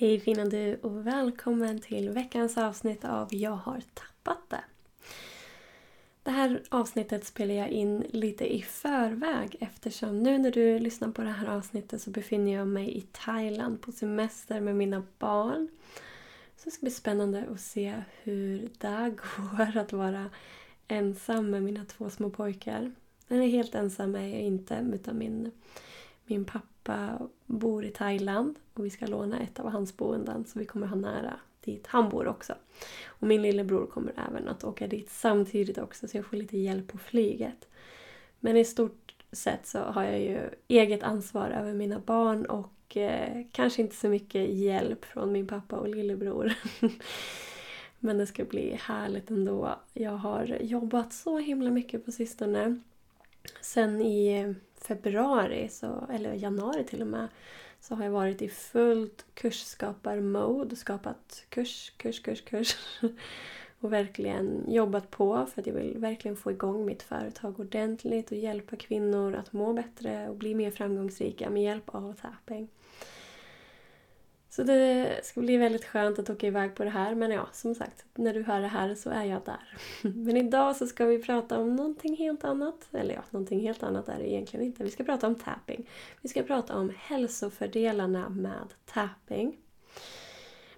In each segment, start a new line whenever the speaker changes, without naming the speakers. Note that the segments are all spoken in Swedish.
Hej fina du och välkommen till veckans avsnitt av Jag har tappat det. Det här avsnittet spelar jag in lite i förväg eftersom nu när du lyssnar på det här avsnittet så befinner jag mig i Thailand på semester med mina barn. Så det ska bli spännande att se hur det går att vara ensam med mina två små pojkar. Eller helt ensam är jag inte utan min, min pappa bor i Thailand och vi ska låna ett av hans boenden så vi kommer ha nära dit han bor också. Och min lillebror kommer även att åka dit samtidigt också så jag får lite hjälp på flyget. Men i stort sett så har jag ju eget ansvar över mina barn och eh, kanske inte så mycket hjälp från min pappa och lillebror. Men det ska bli härligt ändå. Jag har jobbat så himla mycket på sistone. Sen i februari, så, eller januari till och med, så har jag varit i fullt kursskapar-mode. Skapat kurs, kurs, kurs, kurs. Och verkligen jobbat på för att jag vill verkligen få igång mitt företag ordentligt och hjälpa kvinnor att må bättre och bli mer framgångsrika med hjälp av tapping. Så det ska bli väldigt skönt att åka iväg på det här. Men ja, som sagt, när du hör det här så är jag där. Men idag så ska vi prata om någonting helt annat. Eller ja, någonting helt annat är det egentligen inte. Vi ska prata om tapping. Vi ska prata om hälsofördelarna med tapping.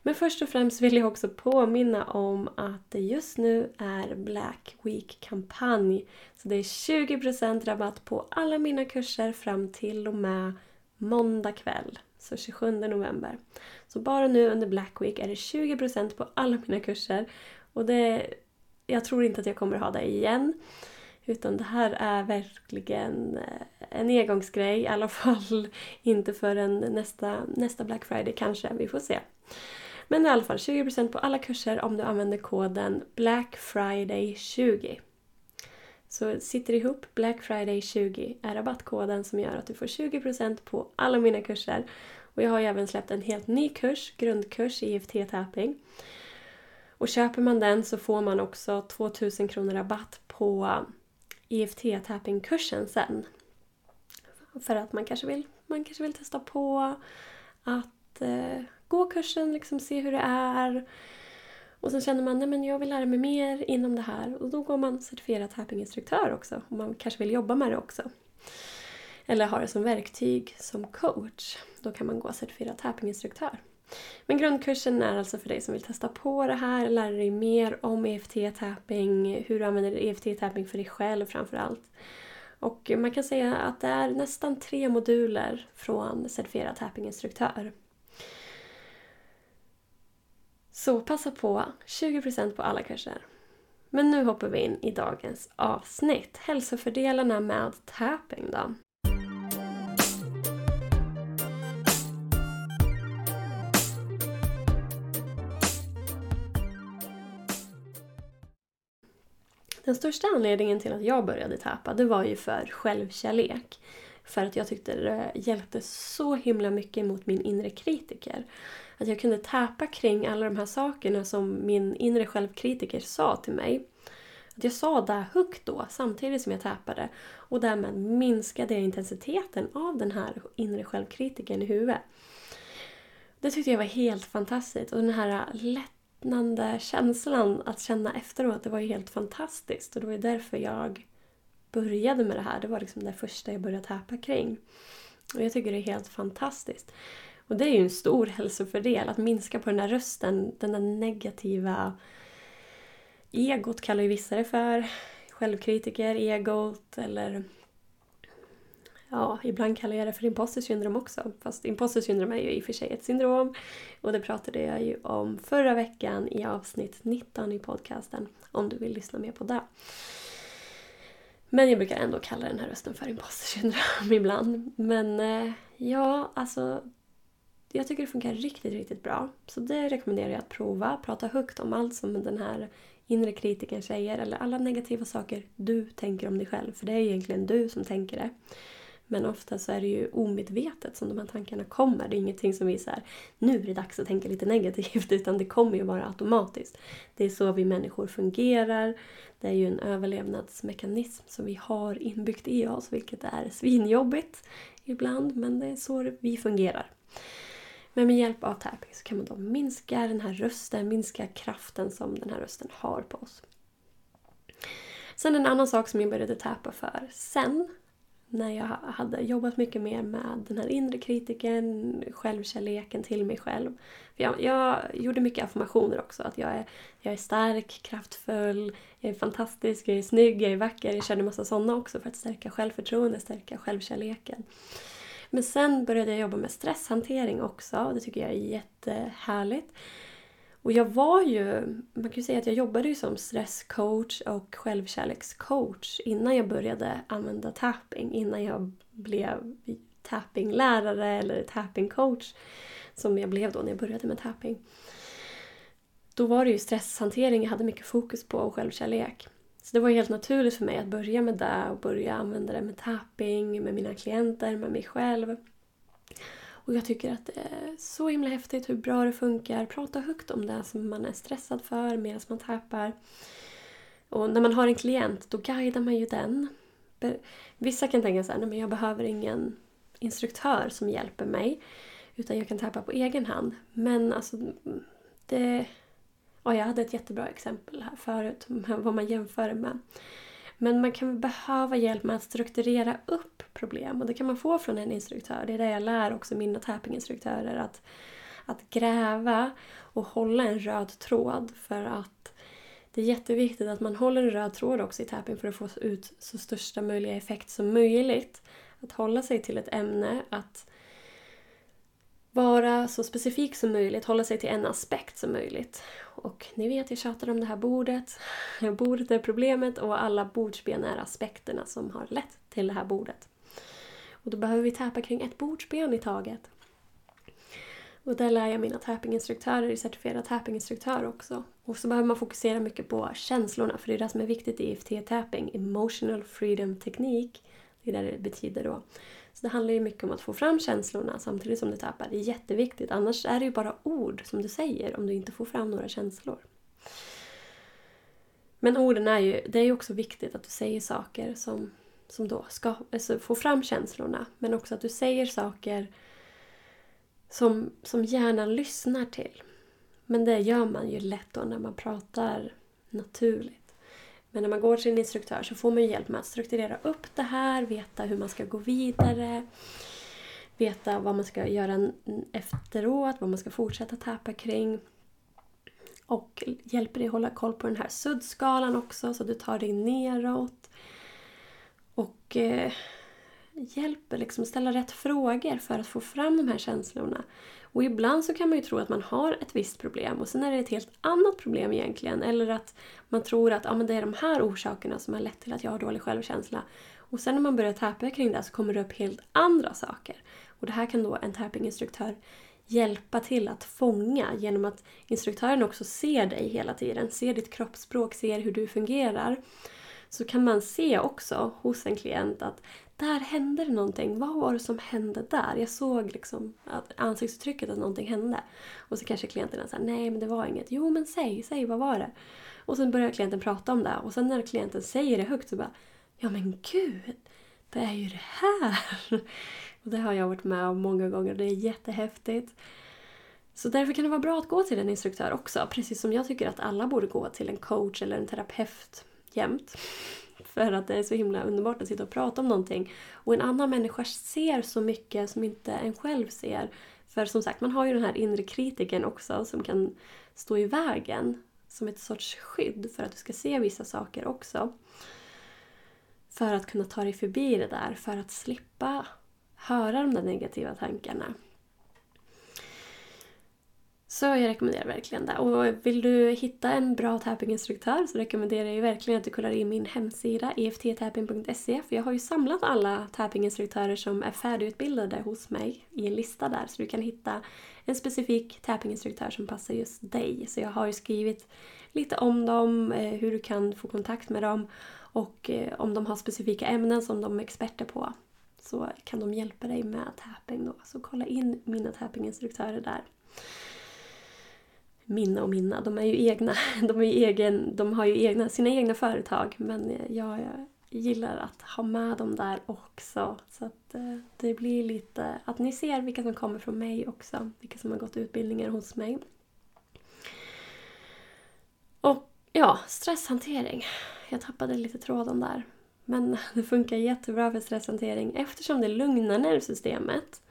Men först och främst vill jag också påminna om att det just nu är Black Week-kampanj. Så det är 20% rabatt på alla mina kurser fram till och med måndag kväll så 27 november. Så bara nu under Black Week är det 20% på alla mina kurser. Och det, jag tror inte att jag kommer ha det igen. Utan det här är verkligen eh, en engångsgrej. I alla fall inte förrän nästa, nästa Black Friday kanske. Vi får se. Men i alla fall 20% på alla kurser om du använder koden Black Friday 20. Så sitter ihop Black Friday 20 är rabattkoden som gör att du får 20% på alla mina kurser. Och jag har ju även släppt en helt ny kurs, grundkurs i EFT-tapping. Och köper man den så får man också 2000 kronor rabatt på eh, EFT-tapping-kursen sen. För att man kanske vill, man kanske vill testa på att eh, gå kursen, liksom se hur det är. Och sen känner man att jag vill lära mig mer inom det här och då går man certifierad tappinginstruktör också Och man kanske vill jobba med det också. Eller har det som verktyg som coach. Då kan man gå certifierad tappinginstruktör. Men grundkursen är alltså för dig som vill testa på det här, lära dig mer om EFT-tapping, hur du använder EFT-tapping för dig själv framförallt. Och man kan säga att det är nästan tre moduler från certifierad tappinginstruktör. Så passa på, 20% på alla kurser. Men nu hoppar vi in i dagens avsnitt. Hälsofördelarna med tapping då. Den största anledningen till att jag började tappa det var ju för självkärlek. För att jag tyckte det hjälpte så himla mycket mot min inre kritiker. Att jag kunde täpa kring alla de här sakerna som min inre självkritiker sa till mig. Att jag sa det högt då, samtidigt som jag täpade. Och därmed minskade jag intensiteten av den här inre självkritiken i huvudet. Det tyckte jag var helt fantastiskt. Och den här lättnande känslan att känna efteråt, det var ju helt fantastiskt. Och det var ju därför jag började med det här. Det var liksom det första jag började täpa kring. Och jag tycker det är helt fantastiskt. Och det är ju en stor hälsofördel, att minska på den där rösten, den där negativa egot kallar ju vissa det för. Självkritiker, egot eller Ja, ibland kallar jag det för imposter syndrom också. Fast imposter syndrom är ju i och för sig ett syndrom. Och det pratade jag ju om förra veckan i avsnitt 19 i podcasten. Om du vill lyssna mer på det. Men jag brukar ändå kalla den här rösten för impostersyndrom ibland. Men eh, ja, alltså jag tycker det funkar riktigt, riktigt bra. Så det rekommenderar jag att prova. Prata högt om allt som den här inre kritiken säger eller alla negativa saker du tänker om dig själv. För det är egentligen du som tänker det. Men ofta så är det ju omedvetet som de här tankarna kommer. Det är ingenting som vi säger nu är det dags att tänka lite negativt utan det kommer ju bara automatiskt. Det är så vi människor fungerar. Det är ju en överlevnadsmekanism som vi har inbyggt i oss vilket är svinjobbigt ibland men det är så vi fungerar. Men med hjälp av tapping så kan man då minska den här rösten, minska kraften som den här rösten har på oss. Sen en annan sak som jag började tappa för sen när jag hade jobbat mycket mer med den här inre kritiken, självkärleken till mig själv. Jag, jag gjorde mycket affirmationer också. Att jag är, jag är stark, kraftfull, jag är fantastisk, jag är snygg, jag är vacker. Jag körde massa sådana också för att stärka självförtroende, stärka självkärleken. Men sen började jag jobba med stresshantering också och det tycker jag är jättehärligt. Och jag var ju, man kan ju säga att jag jobbade ju som stresscoach och självkärlekscoach innan jag började använda tapping. Innan jag blev tappinglärare eller tappingcoach som jag blev då när jag började med tapping. Då var det ju stresshantering jag hade mycket fokus på och självkärlek. Så det var helt naturligt för mig att börja med det och börja använda det med tapping, med mina klienter, med mig själv. Och jag tycker att det är så himla häftigt hur bra det funkar. Prata högt om det som man är stressad för medan man tappar. Och när man har en klient, då guidar man ju den. Vissa kan tänka så här, nej men jag behöver ingen instruktör som hjälper mig. Utan jag kan tappa på egen hand. Men alltså, det... Och jag hade ett jättebra exempel här förut, vad man jämför med. Men man kan behöva hjälp med att strukturera upp problem och det kan man få från en instruktör. Det är det jag lär också mina tappinginstruktörer. Att, att gräva och hålla en röd tråd för att det är jätteviktigt att man håller en röd tråd också i tapping för att få ut så största möjliga effekt som möjligt. Att hålla sig till ett ämne, att vara så specifik som möjligt, hålla sig till en aspekt som möjligt. Och ni vet, jag tjatar om det här bordet. Bordet är problemet och alla bordsben är aspekterna som har lett till det här bordet. Och då behöver vi täpa kring ett bordsben i taget. Och där lär jag mina tappinginstruktörer, i är certifierad tappinginstruktör också. Och så behöver man fokusera mycket på känslorna, för det är det som är viktigt i EFT-tapping, emotional freedom teknik. Det är det det betyder då. Så det handlar ju mycket om att få fram känslorna samtidigt som du tappar. Det är jätteviktigt, annars är det ju bara ord som du säger om du inte får fram några känslor. Men orden är ju, det är ju också viktigt att du säger saker som, som då ska, alltså få fram känslorna. Men också att du säger saker som, som hjärnan lyssnar till. Men det gör man ju lätt då när man pratar naturligt. Men när man går till en instruktör så får man hjälp med att strukturera upp det här, veta hur man ska gå vidare, veta vad man ska göra efteråt, vad man ska fortsätta täpa kring. Och hjälper dig hålla koll på den här suddskalan också så du tar dig neråt. Och eh, hjälper liksom ställa rätt frågor för att få fram de här känslorna. Och ibland så kan man ju tro att man har ett visst problem och sen är det ett helt annat problem egentligen. Eller att man tror att ah, men det är de här orsakerna som har lett till att jag har dålig självkänsla. Och sen när man börjar täpa kring det så kommer det upp helt andra saker. Och det här kan då en tappinginstruktör hjälpa till att fånga genom att instruktören också ser dig hela tiden, ser ditt kroppsspråk, ser hur du fungerar. Så kan man se också hos en klient att där hände det någonting. Vad var det som hände där? Jag såg liksom att ansiktsuttrycket att någonting hände. Och så kanske klienten säger nej men det var inget. Jo men säg, säg vad var det? Och sen börjar klienten prata om det och sen när klienten säger det högt så bara ja men gud, det är ju det här! Och det har jag varit med om många gånger och det är jättehäftigt. Så därför kan det vara bra att gå till en instruktör också. Precis som jag tycker att alla borde gå till en coach eller en terapeut jämt. För att det är så himla underbart att sitta och prata om någonting. Och en annan människa ser så mycket som inte en själv ser. För som sagt, man har ju den här inre kritiken också som kan stå i vägen som ett sorts skydd för att du ska se vissa saker också. För att kunna ta dig förbi det där, för att slippa höra de där negativa tankarna. Så jag rekommenderar verkligen det. Och vill du hitta en bra tappinginstruktör så rekommenderar jag verkligen att du kollar in min hemsida efttapping.se för jag har ju samlat alla tappinginstruktörer som är färdigutbildade hos mig i en lista där så du kan hitta en specifik tappinginstruktör som passar just dig. Så jag har ju skrivit lite om dem, eh, hur du kan få kontakt med dem och eh, om de har specifika ämnen som de är experter på så kan de hjälpa dig med tapping då. Så kolla in mina tappinginstruktörer där Minna och Minna, de är ju egna. De, är egen, de har ju egna, sina egna företag men jag gillar att ha med dem där också. Så att eh, det blir lite att ni ser vilka som kommer från mig också. Vilka som har gått utbildningar hos mig. Och ja, stresshantering. Jag tappade lite tråden där. Men det funkar jättebra för stresshantering eftersom det lugnar nervsystemet.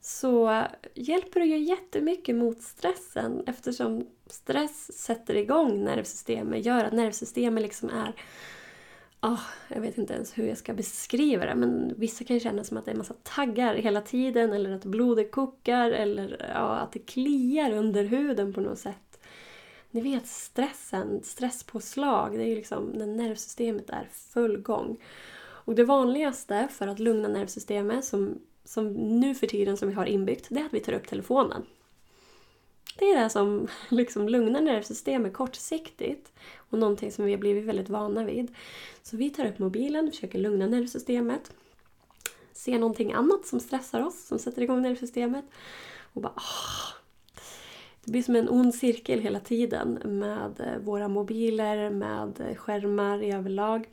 Så hjälper det ju jättemycket mot stressen eftersom stress sätter igång nervsystemet, gör att nervsystemet liksom är Oh, jag vet inte ens hur jag ska beskriva det men vissa kan ju känna som att det är en massa taggar hela tiden eller att blodet kokar eller ja, att det kliar under huden på något sätt. Ni vet stressen, stresspåslag, det är ju liksom när nervsystemet är full gång. Och det vanligaste för att lugna nervsystemet som, som nu för tiden som vi har inbyggt, det är att vi tar upp telefonen. Det är det som liksom lugnar nervsystemet kortsiktigt och någonting som vi har blivit väldigt vana vid. Så vi tar upp mobilen, försöker lugna nervsystemet. Ser någonting annat som stressar oss, som sätter igång nervsystemet. Och bara åh. Det blir som en ond cirkel hela tiden med eh, våra mobiler, med eh, skärmar i överlag.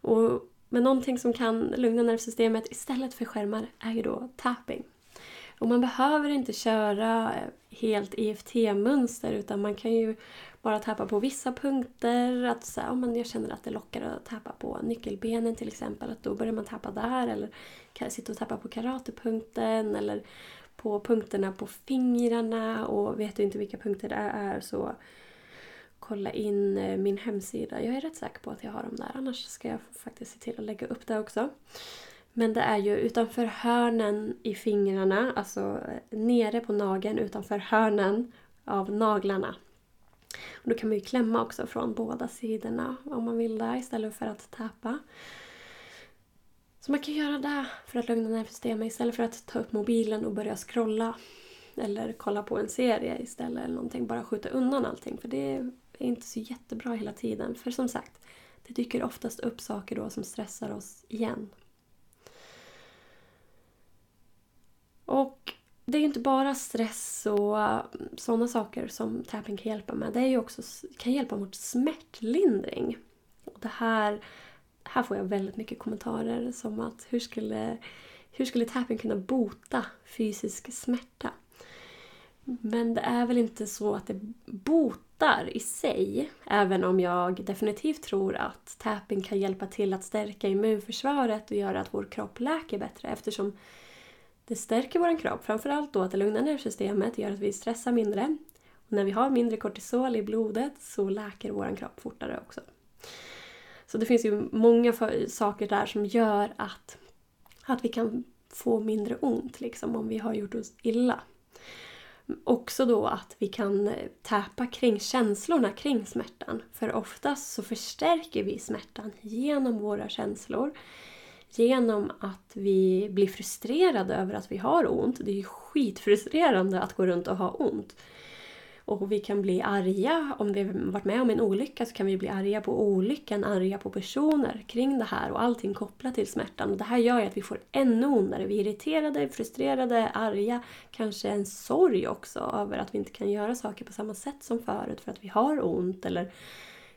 Och, men någonting som kan lugna nervsystemet istället för skärmar är ju då tapping. Och man behöver inte köra eh, helt EFT-mönster utan man kan ju bara tappa på vissa punkter. Att så här, oh, jag känner att det lockar att tappa på nyckelbenen till exempel. Att då börjar man tappa där. Eller sitta och tappa på karatepunkten. Eller på punkterna på fingrarna. Och vet du inte vilka punkter det är så kolla in eh, min hemsida. Jag är rätt säker på att jag har dem där. Annars ska jag faktiskt se till att lägga upp det också. Men det är ju utanför hörnen i fingrarna, alltså eh, nere på nageln utanför hörnen av naglarna. Och då kan man ju klämma också från båda sidorna om man vill det istället för att täpa. Så man kan göra det för att lugna nervsystemet istället för att ta upp mobilen och börja scrolla. Eller kolla på en serie istället eller någonting. Bara skjuta undan allting för det är inte så jättebra hela tiden. För som sagt, det dyker oftast upp saker då som stressar oss igen. Och det är ju inte bara stress och mm, sådana saker som tapping kan hjälpa med. Det är också, kan hjälpa mot smärtlindring. Och det här, här får jag väldigt mycket kommentarer som att hur skulle, hur skulle tapping kunna bota fysisk smärta? Men det är väl inte så att det botar i sig. Även om jag definitivt tror att tapping kan hjälpa till att stärka immunförsvaret och göra att vår kropp läker bättre eftersom det stärker vår kropp, framförallt då att det lugnar nervsystemet, gör att vi stressar mindre. Och när vi har mindre kortisol i blodet så läker vår kropp fortare också. Så det finns ju många saker där som gör att, att vi kan få mindre ont liksom, om vi har gjort oss illa. Också då att vi kan eh, täpa kring känslorna kring smärtan. För oftast så förstärker vi smärtan genom våra känslor genom att vi blir frustrerade över att vi har ont. Det är ju skitfrustrerande att gå runt och ha ont. Och vi kan bli arga. Om vi har varit med om en olycka så kan vi bli arga på olyckan, arga på personer kring det här och allting kopplat till smärtan. Och det här gör ju att vi får ännu ondare. Vi är irriterade, frustrerade, arga, kanske en sorg också över att vi inte kan göra saker på samma sätt som förut för att vi har ont eller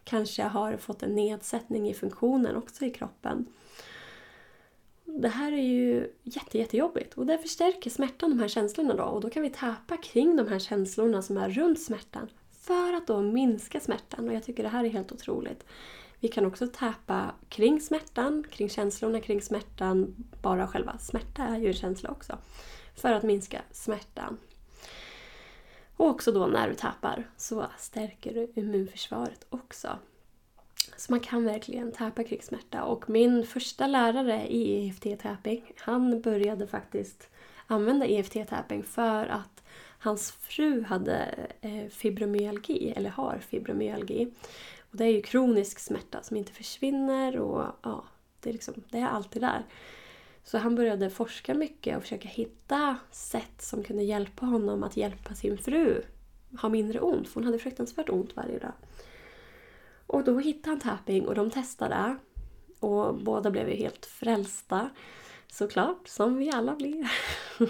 kanske har fått en nedsättning i funktionen också i kroppen det här är ju jätte, jättejobbigt och det förstärker smärtan, de här känslorna då. Och då kan vi täpa kring de här känslorna som är runt smärtan för att då minska smärtan. Och jag tycker det här är helt otroligt. Vi kan också täpa kring smärtan, kring känslorna kring smärtan. Bara själva smärta är ju en känsla också. För att minska smärtan. Och också då när du tappar så stärker du immunförsvaret också. Så man kan verkligen täpa krigssmärta. Och min första lärare i EFT-täping han började faktiskt använda EFT-täping för att hans fru hade eh, fibromyalgi, eller har fibromyalgi. Och det är ju kronisk smärta som inte försvinner och ja, det är, liksom, det är alltid där. Så han började forska mycket och försöka hitta sätt som kunde hjälpa honom att hjälpa sin fru ha mindre ont, för hon hade fruktansvärt ont varje dag. Och då hittade han tapping och de testade. Och båda blev ju helt frälsta. Såklart, som vi alla blir.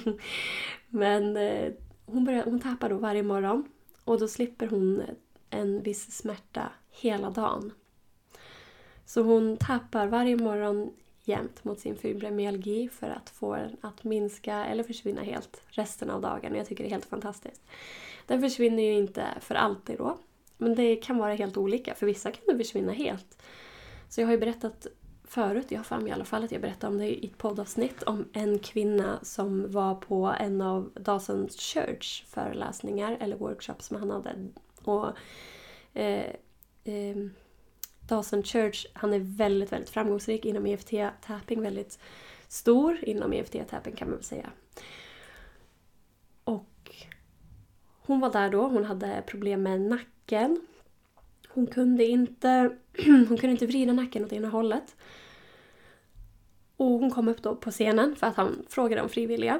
Men eh, hon, började, hon tappar då varje morgon. Och då slipper hon en viss smärta hela dagen. Så hon tappar varje morgon jämt mot sin fibromyalgi för att få den att minska eller försvinna helt resten av dagen. Jag tycker det är helt fantastiskt. Den försvinner ju inte för alltid då. Men det kan vara helt olika. För vissa kan det försvinna helt. Så jag har ju berättat förut, jag har för mig i alla fall att jag berättade om det i ett poddavsnitt om en kvinna som var på en av Dawson Church föreläsningar eller workshops som han hade. Och eh, eh, Dawson Church, han är väldigt, väldigt framgångsrik inom EFT-tapping, väldigt stor inom EFT-tapping kan man väl säga. Och hon var där då, hon hade problem med nacken. Hon kunde inte, hon kunde inte vrida nacken åt ena hållet. Och hon kom upp då på scenen för att han frågade om frivilliga.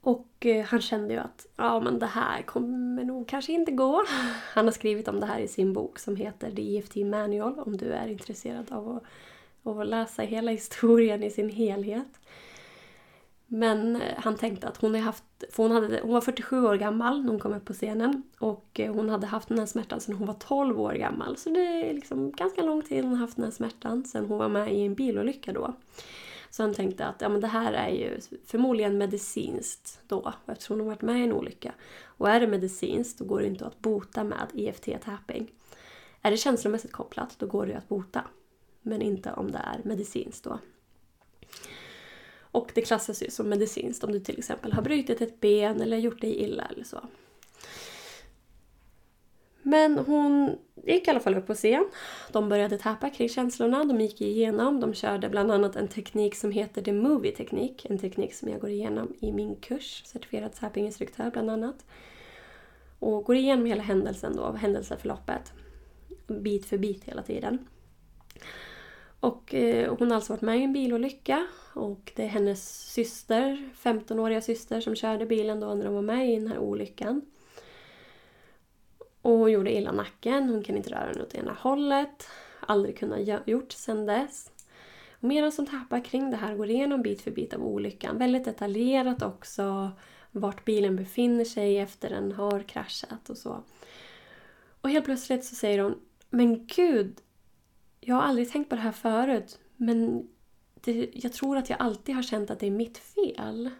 Och eh, han kände ju att ja, men det här kommer nog kanske inte gå. Han har skrivit om det här i sin bok som heter The EFT Manual om du är intresserad av att, av att läsa hela historien i sin helhet. Men eh, han tänkte att hon, har haft, för hon, hade, hon var 47 år gammal när hon kom upp på scenen och eh, hon hade haft den här smärtan sedan hon var 12 år gammal. Så det är liksom ganska lång tid hon har haft den här smärtan sedan hon var med i en bilolycka då. Så han tänkte att ja, men det här är ju förmodligen medicinskt då eftersom hon varit med i en olycka. Och är det medicinskt då går det inte att bota med EFT-tapping. Är det känslomässigt kopplat då går det att bota. Men inte om det är medicinskt då. Och det klassas ju som medicinskt om du till exempel har brutit ett ben eller gjort dig illa eller så. Men hon gick i alla fall upp på scen. De började tappa kring känslorna, de gick igenom. De körde bland annat en teknik som heter The Movie Teknik. En teknik som jag går igenom i min kurs, certifierad tappinginstruktör bland annat. Och går igenom hela händelsen då, händelseförloppet. Bit för bit hela tiden. Och eh, hon har alltså varit med i en bilolycka och det är hennes syster, 15-åriga syster, som körde bilen då när de var med i den här olyckan. Och hon gjorde illa nacken, hon kan inte röra den åt ena hållet. Aldrig kunnat gjort sedan dess. Och medan hon tappar kring det här, går igenom bit för bit av olyckan. Väldigt detaljerat också vart bilen befinner sig efter den har kraschat och så. Och helt plötsligt så säger hon Men gud, jag har aldrig tänkt på det här förut men det, jag tror att jag alltid har känt att det är mitt fel.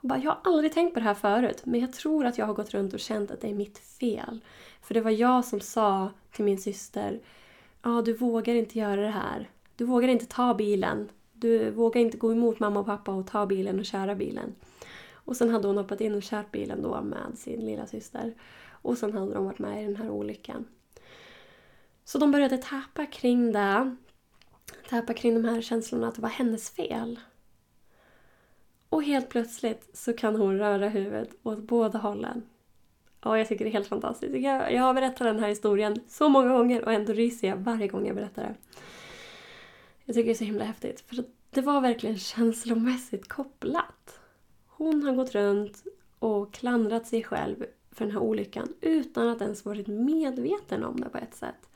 Bara, jag har aldrig tänkt på det här förut, men jag tror att jag har gått runt och känt att det är mitt fel. För det var jag som sa till min syster, ja du vågar inte göra det här. Du vågar inte ta bilen. Du vågar inte gå emot mamma och pappa och ta bilen och köra bilen. Och sen hade hon hoppat in och kört bilen då med sin lilla syster. Och sen hade de varit med i den här olyckan. Så de började tappa kring det. Tappa kring de här känslorna att det var hennes fel. Och helt plötsligt så kan hon röra huvudet åt båda hållen. Ja, jag tycker det är helt fantastiskt. Jag, jag har berättat den här historien så många gånger och ändå ryser jag varje gång jag berättar det. Jag tycker det är så himla häftigt. För det var verkligen känslomässigt kopplat. Hon har gått runt och klandrat sig själv för den här olyckan utan att ens varit medveten om det på ett sätt.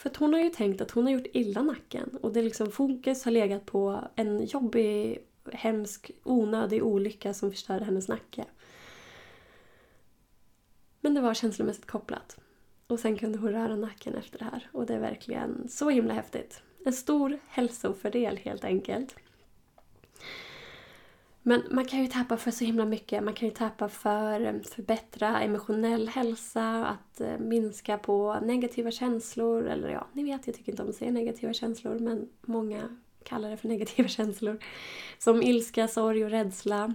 För att hon har ju tänkt att hon har gjort illa nacken och det liksom fokus har legat på en jobbig hemsk, onödig olycka som förstörde hennes nacke. Men det var känslomässigt kopplat. Och sen kunde hon röra nacken efter det här. Och det är verkligen så himla häftigt. En stor hälsofördel helt enkelt. Men man kan ju tappa för så himla mycket. Man kan ju tappa för att förbättra emotionell hälsa, att eh, minska på negativa känslor. Eller ja, ni vet, jag tycker inte om att säga negativa känslor men många kallar det för negativa känslor. Som ilska, sorg och rädsla.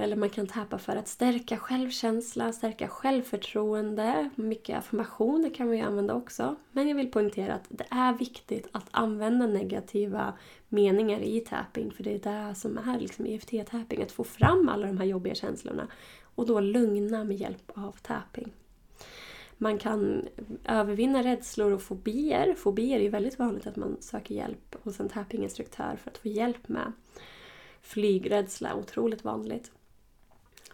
Eller man kan tappa för att stärka självkänsla, stärka självförtroende. Mycket affirmationer kan vi använda också. Men jag vill poängtera att det är viktigt att använda negativa meningar i tapping. För det är det som är liksom EFT-tapping. Att få fram alla de här jobbiga känslorna. Och då lugna med hjälp av tapping. Man kan övervinna rädslor och fobier. Fobier är ju väldigt vanligt att man söker hjälp hos en tappinginstruktör för att få hjälp med. Flygrädsla, otroligt vanligt.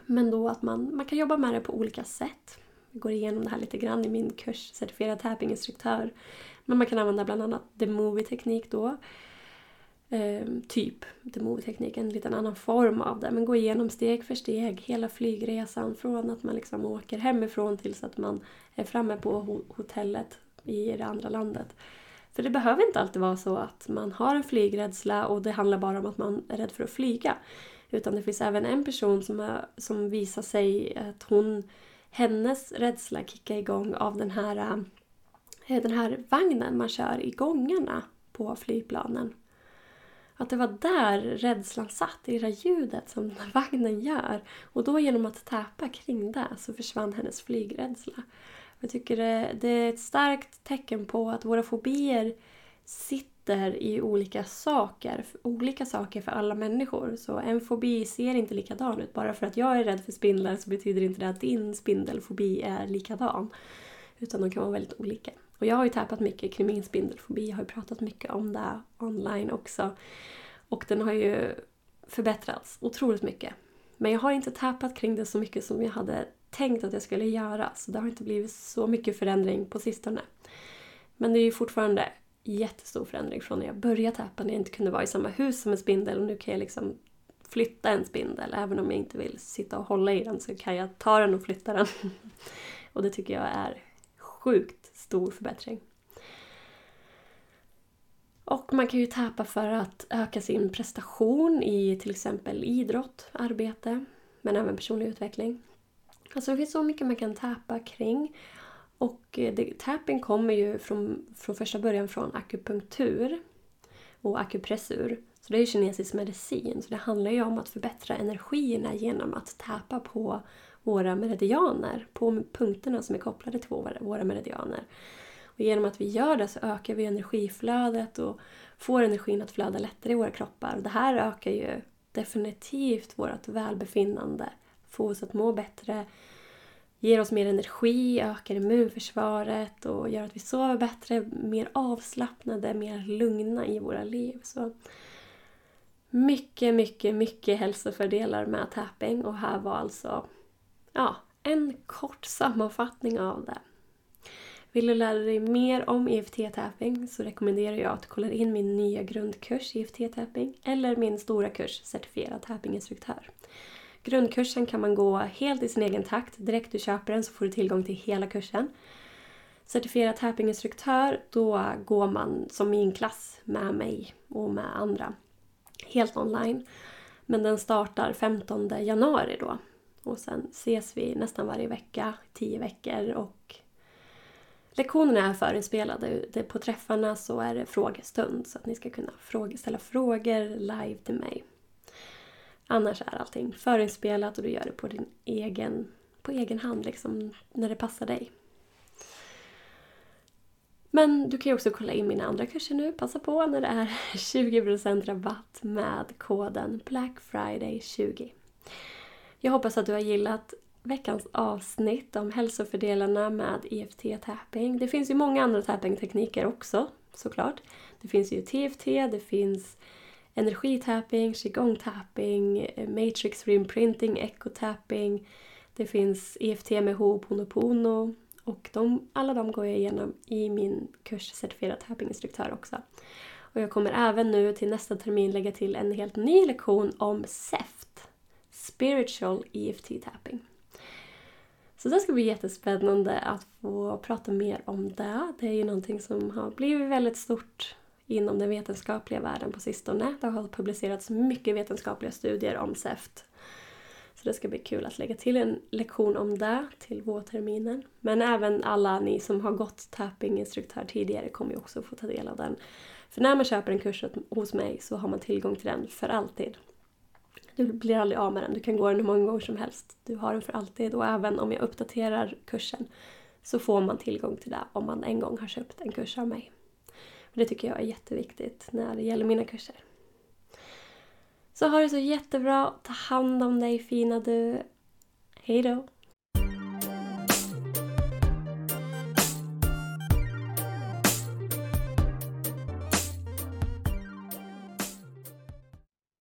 Men då att man, man kan jobba med det på olika sätt. Jag går igenom det här lite grann i min kurs Certifierad tappinginstruktör. Men man kan använda bland annat the movie-teknik då Ehm, typ Teknik, en liten annan form av det. Men gå igenom steg för steg hela flygresan från att man liksom åker hemifrån tills att man är framme på hotellet i det andra landet. För det behöver inte alltid vara så att man har en flygrädsla och det handlar bara om att man är rädd för att flyga. Utan det finns även en person som, är, som visar sig att hon, hennes rädsla kickar igång av den här, eh, den här vagnen man kör i gångarna på flygplanen. Att det var där rädslan satt, i det där ljudet som den vagnen gör. Och då genom att täpa kring det så försvann hennes flygrädsla. Jag tycker det, det är ett starkt tecken på att våra fobier sitter i olika saker. Olika saker för alla människor. Så en fobi ser inte likadan ut. Bara för att jag är rädd för spindlar så betyder inte det att din spindelfobi är likadan. Utan de kan vara väldigt olika. Och jag har ju tappat mycket kring min spindelfobi. Jag har ju pratat mycket om det online också. Och den har ju förbättrats otroligt mycket. Men jag har inte tappat kring det så mycket som jag hade tänkt att jag skulle göra. Så det har inte blivit så mycket förändring på sistone. Men det är ju fortfarande jättestor förändring från när jag började täpa, när jag inte kunde vara i samma hus som en spindel. Och nu kan jag liksom flytta en spindel. Även om jag inte vill sitta och hålla i den så kan jag ta den och flytta den. och det tycker jag är sjukt stor förbättring. Och man kan ju täpa för att öka sin prestation i till exempel idrott, arbete, men även personlig utveckling. Alltså det finns så mycket man kan täpa kring. Och eh, det, tapping kommer ju från, från första början från akupunktur och akupressur. Så det är ju kinesisk medicin. Så det handlar ju om att förbättra energierna genom att täpa på våra meridianer. På punkterna som är kopplade till våra, våra meridianer. Och genom att vi gör det så ökar vi energiflödet och får energin att flöda lättare i våra kroppar. Det här ökar ju definitivt vårt välbefinnande. Får oss att må bättre, ger oss mer energi, ökar immunförsvaret och gör att vi sover bättre, mer avslappnade, mer lugna i våra liv. Så mycket, mycket, mycket hälsofördelar med tapping och här var alltså ja, en kort sammanfattning av det. Vill du lära dig mer om EFT-tapping så rekommenderar jag att du kollar in min nya grundkurs EFT-tapping eller min stora kurs Certifierad tappinginstruktör. Grundkursen kan man gå helt i sin egen takt. Direkt du köper den så får du tillgång till hela kursen. Certifierad tappinginstruktör, då går man som i en klass med mig och med andra. Helt online. Men den startar 15 januari då. Och sen ses vi nästan varje vecka, 10 veckor och lektionerna är förinspelade. På träffarna så är det frågestund så att ni ska kunna ställa frågor live till mig. Annars är allting förinspelat och du gör det på din egen, på egen hand liksom, när det passar dig. Men du kan ju också kolla in mina andra kurser nu. Passa på när det är 20% rabatt med koden BlackFriday20. Jag hoppas att du har gillat veckans avsnitt om hälsofördelarna med EFT-tapping. Det finns ju många andra tapping-tekniker också såklart. Det finns ju TFT, det finns energitapping, qigong-tapping, eh, matrix reimprinting, echo-tapping. Det finns EFT med Ho'oponopono och de, alla de går jag igenom i min kurs Certifierad tappinginstruktör också. Och jag kommer även nu till nästa termin lägga till en helt ny lektion om SEFT, Spiritual EFT Tapping. Så det ska bli jättespännande att få prata mer om det. Det är ju någonting som har blivit väldigt stort inom den vetenskapliga världen på sistone. Det har publicerats mycket vetenskapliga studier om SEFT. Så det ska bli kul att lägga till en lektion om det till vårterminen. Men även alla ni som har gått tappinginstruktör tidigare kommer ju också få ta del av den. För när man köper en kurs hos mig så har man tillgång till den för alltid. Du blir aldrig av med den, du kan gå den hur många gånger som helst. Du har den för alltid och även om jag uppdaterar kursen så får man tillgång till det om man en gång har köpt en kurs av mig. Det tycker jag är jätteviktigt när det gäller mina kurser. Så ha det så jättebra, ta hand om dig fina du. Hejdå!